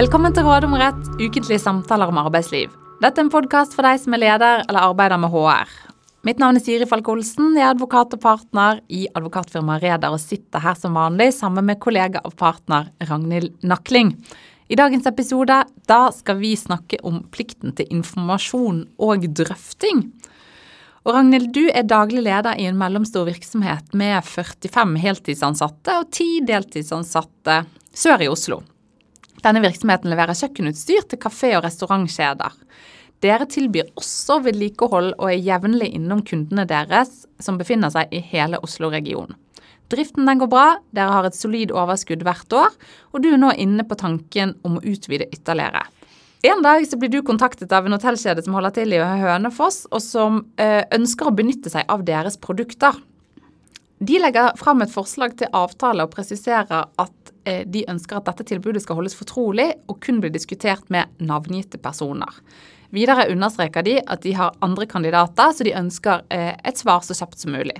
Velkommen til Råd om rett, ukentlige samtaler om arbeidsliv. Dette er en podkast for deg som er leder eller arbeider med HR. Mitt navn er Siri Falk Olsen, jeg er advokat og partner i advokatfirmaet Reder og sitter her som vanlig sammen med kollega og partner Ragnhild Nakling. I dagens episode da skal vi snakke om plikten til informasjon og drøfting. Og Ragnhild, du er daglig leder i en mellomstor virksomhet med 45 heltidsansatte og 10 deltidsansatte sør i Oslo. Denne virksomheten leverer kjøkkenutstyr til kafé- og restaurantkjeder. Dere tilbyr også vedlikehold og er jevnlig innom kundene deres som befinner seg i hele Oslo-regionen. Driften den går bra, dere har et solid overskudd hvert år, og du er nå inne på tanken om å utvide ytterligere. En dag så blir du kontaktet av en hotellkjede som holder til i Hønefoss, og som eh, ønsker å benytte seg av deres produkter. De legger fram et forslag til avtale og presiserer at eh, de ønsker at dette tilbudet skal holdes fortrolig og kun bli diskutert med navngitte personer. Videre understreker de at de har andre kandidater, så de ønsker eh, et svar så kjapt som mulig.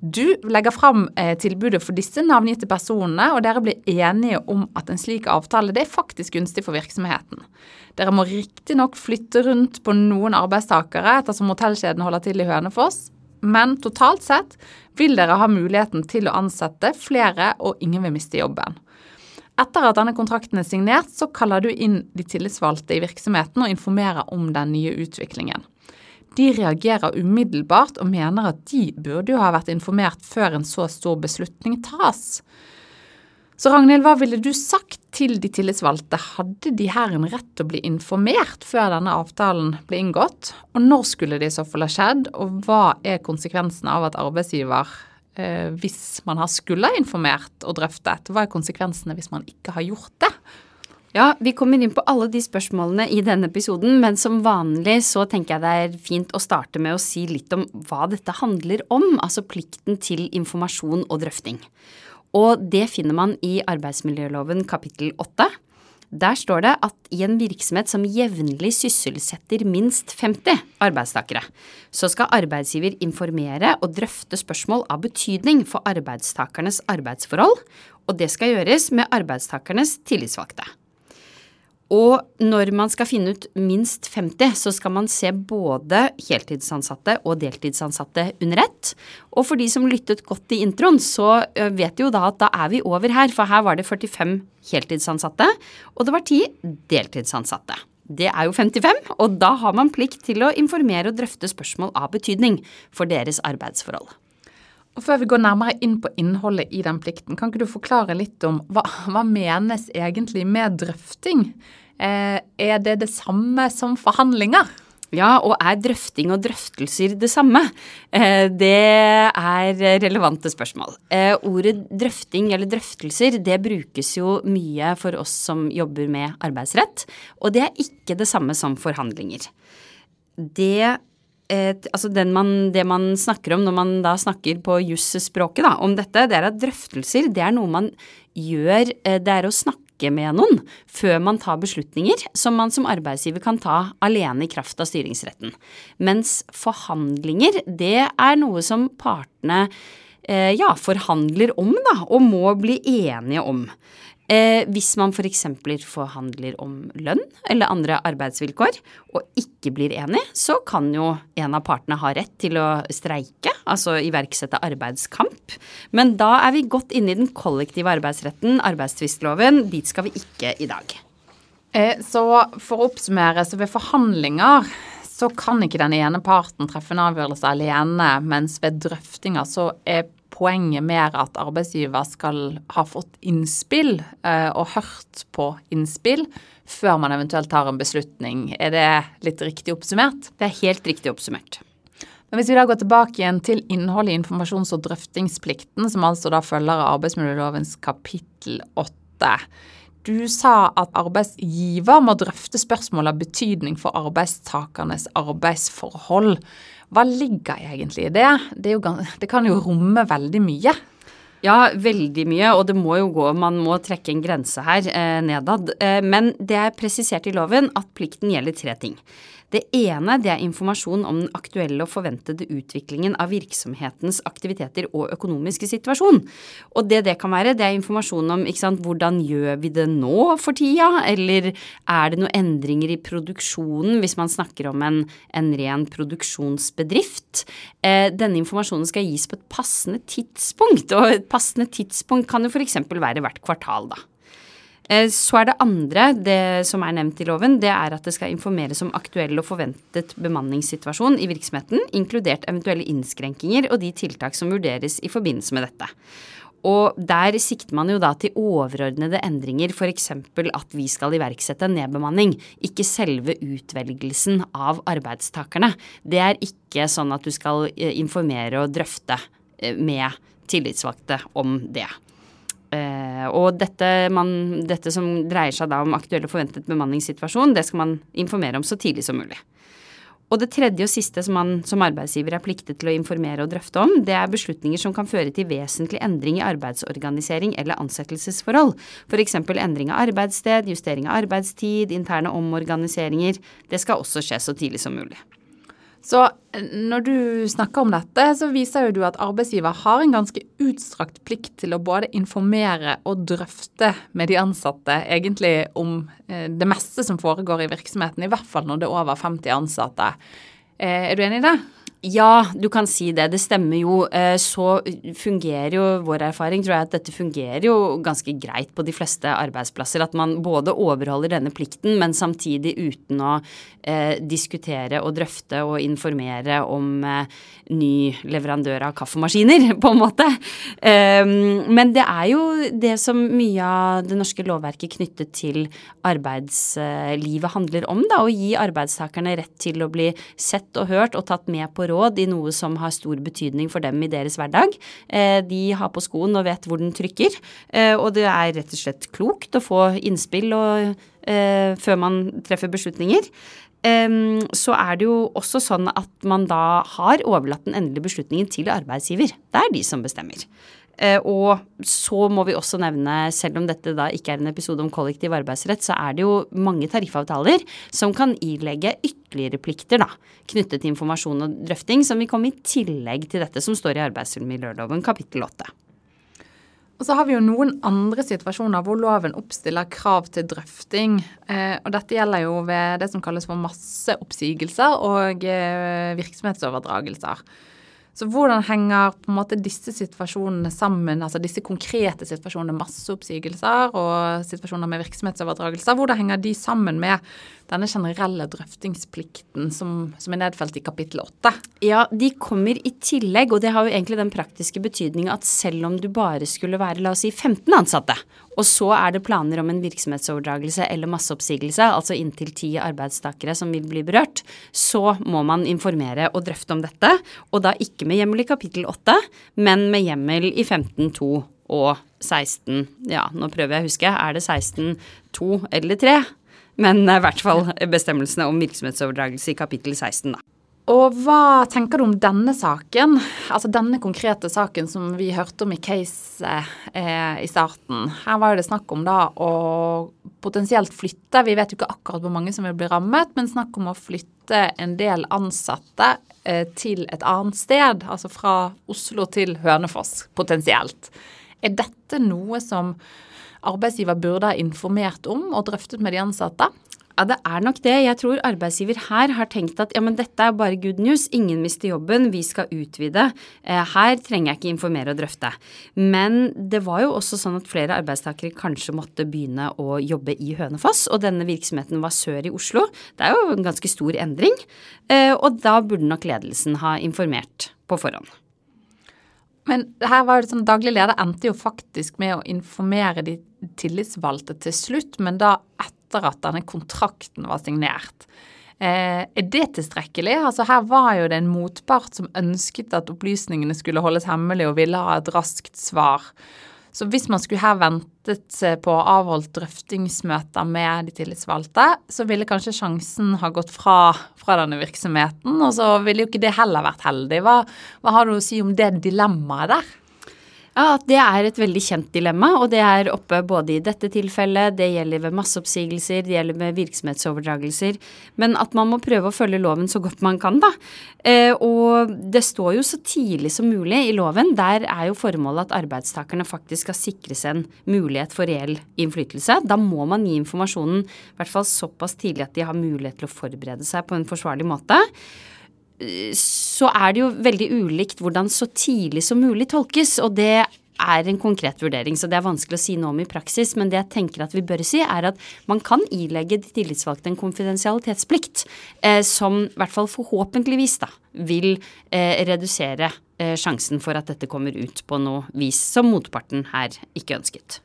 Du legger fram eh, tilbudet for disse navngitte personene, og dere blir enige om at en slik avtale er faktisk gunstig for virksomheten. Dere må riktignok flytte rundt på noen arbeidstakere ettersom hotellkjeden holder til i Hønefoss, men totalt sett vil dere ha muligheten til å ansette flere, og ingen vil miste jobben. Etter at denne kontrakten er signert, så kaller du inn de tillitsvalgte i virksomheten og informerer om den nye utviklingen. De reagerer umiddelbart og mener at de burde jo ha vært informert før en så stor beslutning tas. Så Ragnhild, hva ville du sagt til de tillitsvalgte? Hadde de her en rett til å bli informert før denne avtalen ble inngått? Og når skulle det i så fall ha skjedd, og hva er konsekvensen av at arbeidsgiver eh, hvis man har skulle informert og drøftet. Hva er konsekvensene hvis man ikke har gjort det? Ja, vi kommer inn på alle de spørsmålene i denne episoden, men som vanlig så tenker jeg det er fint å starte med å si litt om hva dette handler om, altså plikten til informasjon og drøfting. Og det finner man i arbeidsmiljøloven kapittel 8. Der står det at i en virksomhet som jevnlig sysselsetter minst 50 arbeidstakere, så skal arbeidsgiver informere og drøfte spørsmål av betydning for arbeidstakernes arbeidsforhold, og det skal gjøres med arbeidstakernes tillitsvalgte. Og når man skal finne ut minst 50, så skal man se både heltidsansatte og deltidsansatte under ett. Og for de som lyttet godt i introen, så vet de jo da at da er vi over her, for her var det 45 heltidsansatte, og det var 10 deltidsansatte. Det er jo 55, og da har man plikt til å informere og drøfte spørsmål av betydning for deres arbeidsforhold. Og Før vi går nærmere inn på innholdet i den plikten, kan ikke du forklare litt om hva, hva menes egentlig med drøfting? Eh, er det det samme som forhandlinger? Ja, og er drøfting og drøftelser det samme? Eh, det er relevante spørsmål. Eh, ordet drøfting eller drøftelser det brukes jo mye for oss som jobber med arbeidsrett, og det er ikke det samme som forhandlinger. Det et, altså man, det man snakker om når man da snakker på jusspråket om dette, det er at drøftelser det er noe man gjør Det er å snakke med noen før man tar beslutninger som man som arbeidsgiver kan ta alene i kraft av styringsretten. Mens forhandlinger, det er noe som partene eh, ja, forhandler om, da, og må bli enige om. Eh, hvis man f.eks. For forhandler om lønn eller andre arbeidsvilkår og ikke blir enig, så kan jo en av partene ha rett til å streike, altså iverksette arbeidskamp. Men da er vi godt inne i den kollektive arbeidsretten, arbeidstvistloven. Dit skal vi ikke i dag. Eh, så for å oppsummere, så ved forhandlinger så kan ikke den ene parten treffe en avgjørelse alene, mens ved drøftinger så er poenget mer at arbeidsgiver skal ha fått innspill eh, og hørt på innspill før man eventuelt tar en beslutning. Er det litt riktig oppsummert? Det er helt riktig oppsummert. Men hvis vi da går tilbake igjen til innholdet i informasjons- og drøftingsplikten, som altså da følger av arbeidsmiljølovens kapittel 8. Du sa at arbeidsgiver må drøfte spørsmål av betydning for arbeidstakernes arbeidsforhold. Hva ligger egentlig i det? Det, jo, det kan jo romme veldig mye. Ja, veldig mye, og det må jo gå, man må trekke en grense her eh, nedad. Eh, men det er presisert i loven at plikten gjelder tre ting. Det ene det er informasjon om den aktuelle og forventede utviklingen av virksomhetens aktiviteter og økonomiske situasjon. Og det det kan være, det er informasjon om ikke sant, hvordan gjør vi det nå for tida, eller er det noen endringer i produksjonen hvis man snakker om en, en ren produksjonsbedrift. Eh, denne informasjonen skal gis på et passende tidspunkt, og et passende tidspunkt kan jo f.eks. være hvert kvartal, da. Eh, så er det andre, det som er nevnt i loven, det er at det skal informeres om aktuell og forventet bemanningssituasjon i virksomheten, inkludert eventuelle innskrenkinger og de tiltak som vurderes i forbindelse med dette. Og der sikter man jo da til overordnede endringer, f.eks. at vi skal iverksette en nedbemanning, ikke selve utvelgelsen av arbeidstakerne. Det er ikke sånn at du skal eh, informere og drøfte eh, med tillitsvalgte om det. Eh, og dette, man, dette, som dreier seg da om aktuell og forventet bemanningssituasjon, det skal man informere om så tidlig som mulig. Og det tredje og siste som man som arbeidsgiver er pliktet til å informere og drøfte om, det er beslutninger som kan føre til vesentlig endring i arbeidsorganisering eller ansettelsesforhold. F.eks. endring av arbeidssted, justering av arbeidstid, interne omorganiseringer. Det skal også skje så tidlig som mulig. Så eh, når du snakker om dette, så viser jo du at arbeidsgiver har en ganske utstrakt plikt til å både informere og drøfte med de ansatte egentlig om eh, det meste som foregår i virksomheten, i hvert fall når det er over 50 ansatte. Eh, er du enig i det? Ja, du kan si det. Det stemmer jo. Eh, så fungerer jo vår erfaring, tror jeg, at dette fungerer jo ganske greit på de fleste arbeidsplasser. At man både overholder denne plikten, men samtidig uten å eh, diskutere og drøfte og informere om eh, ny leverandør av kaffemaskiner, på en måte. Eh, men det er jo det som mye av det norske lovverket knyttet til arbeidslivet handler om, da. Å gi arbeidstakerne rett til å bli sett og hørt og tatt med på råd i noe som har stor betydning for dem i deres hverdag. Eh, de har på skoen og vet hvor den trykker, eh, og det er rett og slett klokt å få innspill og, eh, før man treffer beslutninger. Så er det jo også sånn at man da har overlatt den endelige beslutningen til arbeidsgiver. Det er de som bestemmer. Eh, og så må vi også nevne, selv om dette da ikke er en episode om kollektiv arbeidsrett, så er det jo mange tariffavtaler som kan ilegge ytterligere plikter da, knyttet til informasjon og drøfting, som vil komme i tillegg til dette som står i arbeidsmiljøloven kapittel 8. Og så har vi jo noen andre situasjoner hvor loven oppstiller krav til drøfting. Eh, og dette gjelder jo ved det som kalles for masseoppsigelser og eh, virksomhetsoverdragelser. Så hvordan henger på en måte disse situasjonene sammen, altså disse konkrete situasjonene, masseoppsigelser og situasjoner med virksomhetsoverdragelser, hvordan henger de sammen med denne generelle drøftingsplikten som, som, er nedfelt i kapittel 8? Ja, de kommer i tillegg, og det har jo egentlig den praktiske betydninga at selv om du bare skulle være, la oss si, 15 ansatte, og så er det planer om en virksomhetsoverdragelse eller masseoppsigelse, altså inntil ti arbeidstakere som vil bli berørt, så må man informere og drøfte om dette, og da ikke med hjemmel i kapittel 8, men med hjemmel i 15.2 og 16 Ja, nå prøver jeg å huske. Er det 16.2 eller 3? Men i hvert fall bestemmelsene om virksomhetsoverdragelse i kapittel 16, da. Og hva tenker du om denne saken, altså denne konkrete saken som vi hørte om i case eh, i starten? Her var det snakk om da å potensielt flytte, vi vet jo ikke akkurat hvor mange som vil bli rammet, men snakk om å flytte en del ansatte eh, til et annet sted, altså fra Oslo til Hønefoss potensielt. Er dette noe som arbeidsgiver burde ha informert om og drøftet med de ansatte? Ja, det er nok det. Jeg tror arbeidsgiver her har tenkt at ja, men dette er bare good news. Ingen mister jobben, vi skal utvide. Eh, her trenger jeg ikke informere og drøfte. Men det var jo også sånn at flere arbeidstakere kanskje måtte begynne å jobbe i Hønefoss, og denne virksomheten var sør i Oslo. Det er jo en ganske stor endring. Eh, og da burde nok ledelsen ha informert på forhånd. Men her var det sånn, daglig leder endte jo faktisk med å informere de tillitsvalgte til slutt, men da etter at denne kontrakten var signert. Eh, er det tilstrekkelig? Altså Her var jo det en motpart som ønsket at opplysningene skulle holdes hemmelig og ville ha et raskt svar. Så hvis man skulle her ventet på avholdt drøftingsmøter med de tillitsvalgte, så ville kanskje sjansen ha gått fra, fra denne virksomheten, og så ville jo ikke det heller vært heldig. Hva, hva har du å si om det dilemmaet der? Ja, at det er et veldig kjent dilemma, og det er oppe både i dette tilfellet, det gjelder ved masseoppsigelser, det gjelder med virksomhetsoverdragelser, men at man må prøve å følge loven så godt man kan, da. Eh, og det står jo så tidlig som mulig i loven. Der er jo formålet at arbeidstakerne faktisk skal sikres en mulighet for reell innflytelse. Da må man gi informasjonen i hvert fall såpass tidlig at de har mulighet til å forberede seg på en forsvarlig måte så er det jo veldig ulikt hvordan så tidlig som mulig tolkes. Og det er en konkret vurdering, så det er vanskelig å si noe om i praksis. Men det jeg tenker at vi bør si, er at man kan ilegge de tillitsvalgte en konfidensialitetsplikt eh, som i hvert fall forhåpentligvis da vil eh, redusere eh, sjansen for at dette kommer ut på noe vis som motparten her ikke ønsket.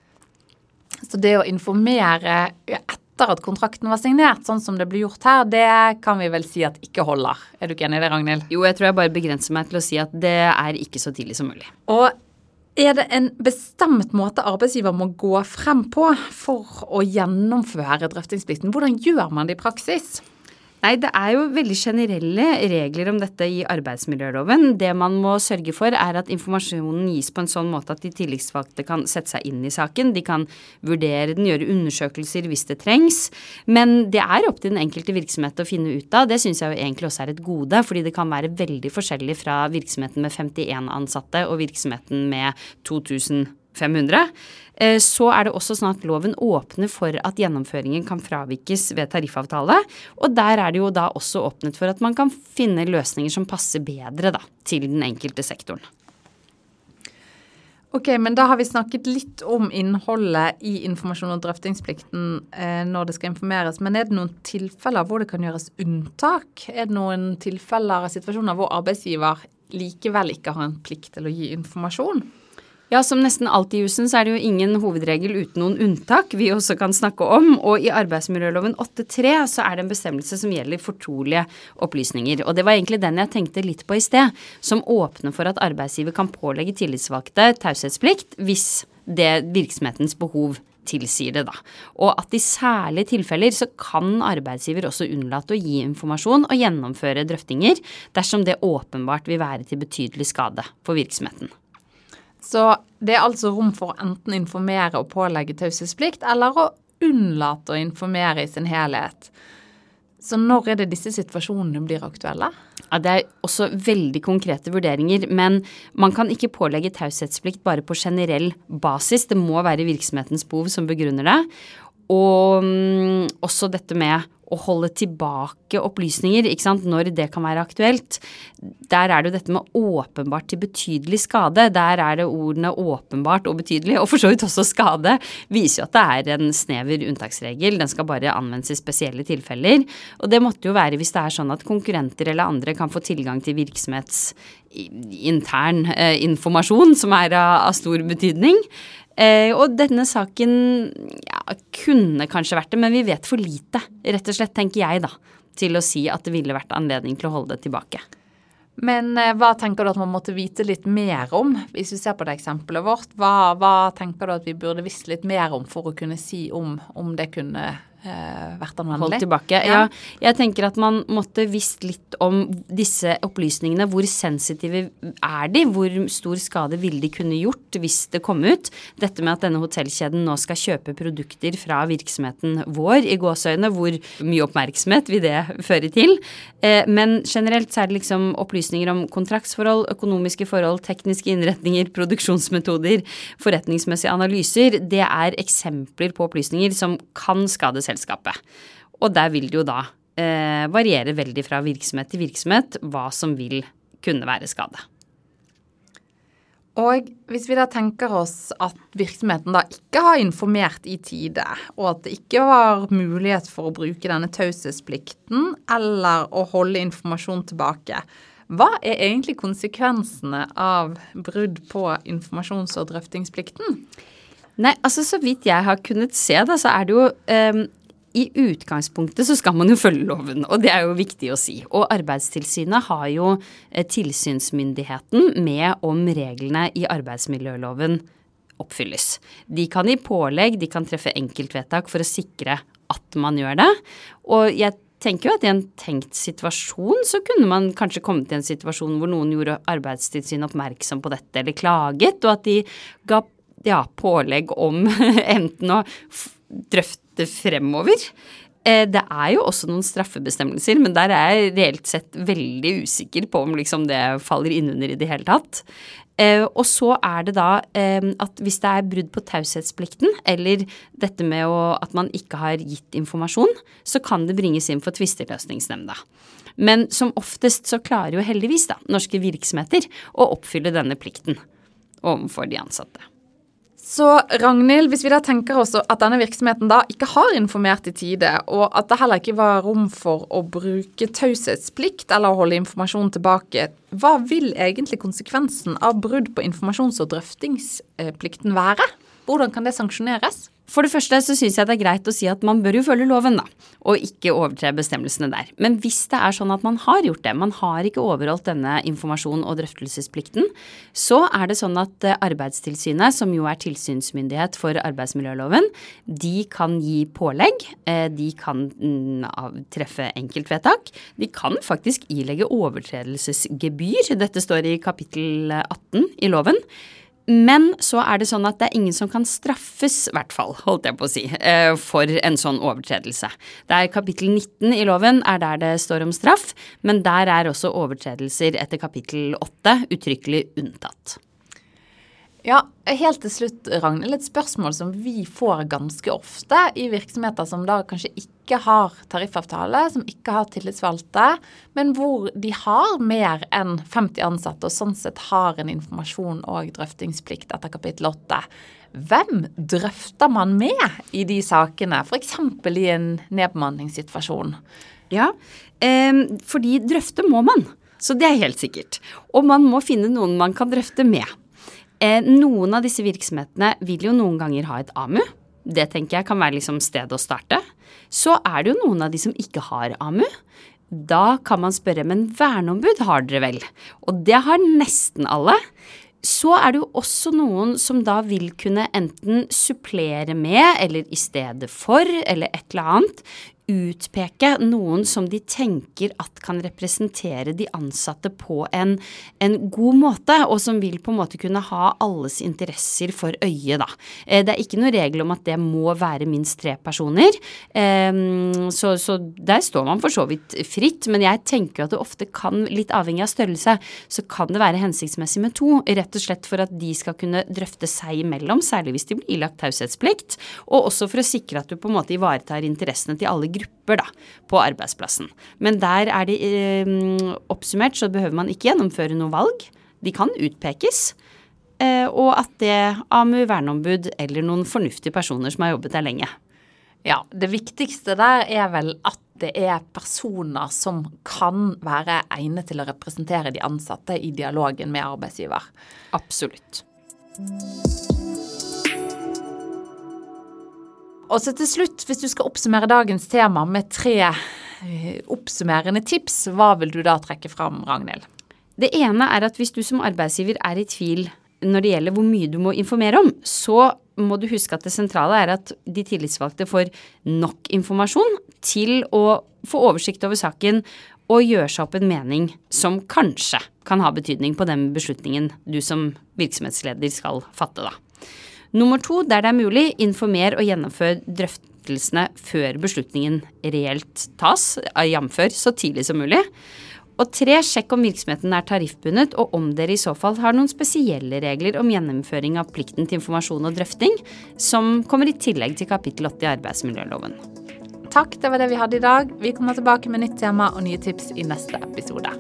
Så det å informere etter etter at kontrakten var signert, sånn som det ble gjort her, det kan vi vel si at ikke holder. Er du ikke enig i det, Ragnhild? Jo, jeg tror jeg bare begrenser meg til å si at det er ikke så tidlig som mulig. Og er det en bestemt måte arbeidsgiver må gå frem på for å gjennomføre drøftingsplikten? Hvordan gjør man det i praksis? Nei, det er jo veldig generelle regler om dette i arbeidsmiljøloven. Det man må sørge for, er at informasjonen gis på en sånn måte at de tillitsvalgte kan sette seg inn i saken. De kan vurdere den, gjøre undersøkelser hvis det trengs. Men det er opp til den enkelte virksomhet å finne ut av. Det syns jeg jo egentlig også er et gode, fordi det kan være veldig forskjellig fra virksomheten med 51 ansatte og virksomheten med 2000 500. Eh, så er det også sånn at loven åpner for at gjennomføringen kan fravikes ved tariffavtale. Og der er det jo da også åpnet for at man kan finne løsninger som passer bedre da, til den enkelte sektoren. Ok, men da har vi snakket litt om innholdet i informasjon- og drøftingsplikten eh, når det skal informeres. Men er det noen tilfeller hvor det kan gjøres unntak? Er det noen tilfeller og situasjoner hvor arbeidsgiver likevel ikke har en plikt til å gi informasjon? Ja, som nesten alltid i jussen så er det jo ingen hovedregel uten noen unntak vi også kan snakke om. Og i arbeidsmiljøloven 8.3 så er det en bestemmelse som gjelder fortrolige opplysninger. Og det var egentlig den jeg tenkte litt på i sted, som åpner for at arbeidsgiver kan pålegge tillitsvalgte taushetsplikt hvis det virksomhetens behov tilsier det, da. Og at i særlige tilfeller så kan arbeidsgiver også unnlate å gi informasjon og gjennomføre drøftinger dersom det åpenbart vil være til betydelig skade for virksomheten. Så det er altså rom for å enten informere og pålegge taushetsplikt, eller å unnlate å informere i sin helhet. Så når er det disse situasjonene blir aktuelle? Ja, Det er også veldig konkrete vurderinger, men man kan ikke pålegge taushetsplikt bare på generell basis. Det må være virksomhetens behov som begrunner det. Og um, også dette med å holde tilbake opplysninger, ikke sant, når det kan være aktuelt. Der er det jo dette med åpenbart til betydelig skade. Der er det ordene åpenbart og betydelig, og for så vidt også skade, viser jo at det er en snever unntaksregel. Den skal bare anvendes i spesielle tilfeller. Og det måtte jo være hvis det er sånn at konkurrenter eller andre kan få tilgang til virksomhetsintern eh, informasjon som er av, av stor betydning. Eh, og denne saken ja, kunne kanskje vært det, men vi vet for lite, rett og slett, tenker jeg da, til å si at det ville vært anledning til å holde det tilbake. Men eh, hva tenker du at man måtte vite litt mer om, hvis vi ser på det eksempelet vårt? Hva, hva tenker du at vi burde visst litt mer om for å kunne si om, om det kunne vært anvendelig. Holdt tilbake. Ja. ja. Jeg tenker at man måtte visst litt om disse opplysningene. Hvor sensitive er de? Hvor stor skade ville de kunne gjort hvis det kom ut? Dette med at denne hotellkjeden nå skal kjøpe produkter fra virksomheten vår, i gåseøyne, hvor mye oppmerksomhet vil det føre til? Eh, men generelt så er det liksom opplysninger om kontraktsforhold, økonomiske forhold, tekniske innretninger, produksjonsmetoder, forretningsmessige analyser. Det er eksempler på opplysninger som kan skade selskapet selskapet. Og der vil det jo da eh, variere veldig fra virksomhet til virksomhet hva som vil kunne være skade. Og hvis vi da tenker oss at virksomheten da ikke har informert i tide, og at det ikke var mulighet for å bruke denne taushetsplikten eller å holde informasjon tilbake, hva er egentlig konsekvensene av brudd på informasjons- og drøftingsplikten? Nei, altså Så vidt jeg har kunnet se, da, så er det jo um, i utgangspunktet så skal man jo følge loven, og det er jo viktig å si. Og Arbeidstilsynet har jo eh, tilsynsmyndigheten med om reglene i arbeidsmiljøloven oppfylles. De kan gi pålegg, de kan treffe enkeltvedtak for å sikre at man gjør det. Og jeg tenker jo at i en tenkt situasjon så kunne man kanskje kommet i en situasjon hvor noen gjorde Arbeidstilsynet oppmerksom på dette eller klaget, og at de ga ja, pålegg om enten å drøfte fremover. Eh, det er jo også noen straffebestemmelser, men der er jeg reelt sett veldig usikker på om liksom det faller innunder i det hele tatt. Eh, og så er det da eh, at hvis det er brudd på taushetsplikten, eller dette med at man ikke har gitt informasjon, så kan det bringes inn for tvisteløsningsnemnda. Men som oftest så klarer jo heldigvis da norske virksomheter å oppfylle denne plikten overfor de ansatte. Så Ragnhild, hvis vi da tenker oss at denne virksomheten da ikke har informert i tide, og at det heller ikke var rom for å bruke taushetsplikt eller å holde informasjon tilbake, hva vil egentlig konsekvensen av brudd på informasjons- og drøftingsplikten være? Hvordan kan det sanksjoneres? For det første så syns jeg det er greit å si at man bør jo følge loven, da, og ikke overtre bestemmelsene der. Men hvis det er sånn at man har gjort det, man har ikke overholdt denne informasjon- og drøftelsesplikten, så er det sånn at eh, Arbeidstilsynet, som jo er tilsynsmyndighet for arbeidsmiljøloven, de kan gi pålegg, eh, de kan mm, treffe enkeltvedtak, de kan faktisk ilegge overtredelsesgebyr. Dette står i kapittel 18 i loven. Men så er det sånn at det er ingen som kan straffes, i hvert fall, holdt jeg på å si, eh, for en sånn overtredelse. Det er kapittel 19 i loven er der det står om straff, men der er også overtredelser etter kapittel 8 uttrykkelig unntatt. Ja, helt til slutt, Ragnhild, et spørsmål som vi får ganske ofte i virksomheter som da kanskje ikke har tariffavtale, som ikke har tillitsvalgte, men hvor de har mer enn 50 ansatte og sånn sett har en informasjon- og drøftingsplikt etter kapittel 8. Hvem drøfter man med i de sakene, f.eks. i en nedbemanningssituasjon? Ja, eh, fordi drøfte må man. Så det er helt sikkert. Og man må finne noen man kan drøfte med. Eh, noen av disse virksomhetene vil jo noen ganger ha et AMU. Det tenker jeg kan være liksom stedet å starte. Så er det jo noen av de som ikke har AMU. Da kan man spørre, men verneombud har dere vel? Og det har nesten alle. Så er det jo også noen som da vil kunne enten supplere med, eller i stedet for, eller et eller annet, utpeke noen som de tenker at kan representere de ansatte på en, en, god måte, og som vil på en måte kunne ha alles interesser for øye, da. Eh, det er ikke noe regel om at det må være minst tre personer, ehm, så, så der står man for så vidt fritt, men jeg tenker at det ofte kan, litt avhengig av størrelse, så kan det være hensiktsmessig med to, rett og slett for at de skal kunne drøfte seg imellom, særlig hvis de blir ilagt taushetsplikt, og også for å sikre at du på en måte ivaretar interessene til alle grupper da, på arbeidsplassen. Men der er de eh, oppsummert, så behøver man ikke gjennomføre noe valg. De kan utpekes. Eh, og at det AMU, verneombud eller noen fornuftige personer som har jobbet der lenge. Ja, det viktigste der er vel at det er personer som kan være egnet til å representere de ansatte i dialogen med arbeidsgiver. Absolutt. Og så til slutt, hvis du skal oppsummere dagens tema med tre eh, oppsummerende tips, hva vil du da trekke fram, Ragnhild? Det ene er at hvis du som arbeidsgiver er i tvil når det gjelder hvor mye du må informere om, så må du huske at det sentrale er at de tillitsvalgte får nok informasjon til å få oversikt over saken og gjøre seg opp en mening som kanskje kan ha betydning på den beslutningen du som virksomhetsleder skal fatte, da. Nummer to, der det er mulig, informer og gjennomfør drøftelsene før beslutningen reelt tas, jf. så tidlig som mulig. Og tre, sjekk om virksomheten er tariffbundet, og om dere i så fall har noen spesielle regler om gjennomføring av plikten til informasjon og drøfting, som kommer i tillegg til kapittel 8 i arbeidsmiljøloven. Takk, det var det vi hadde i dag. Vi kommer tilbake med nytt tema og nye tips i neste episode.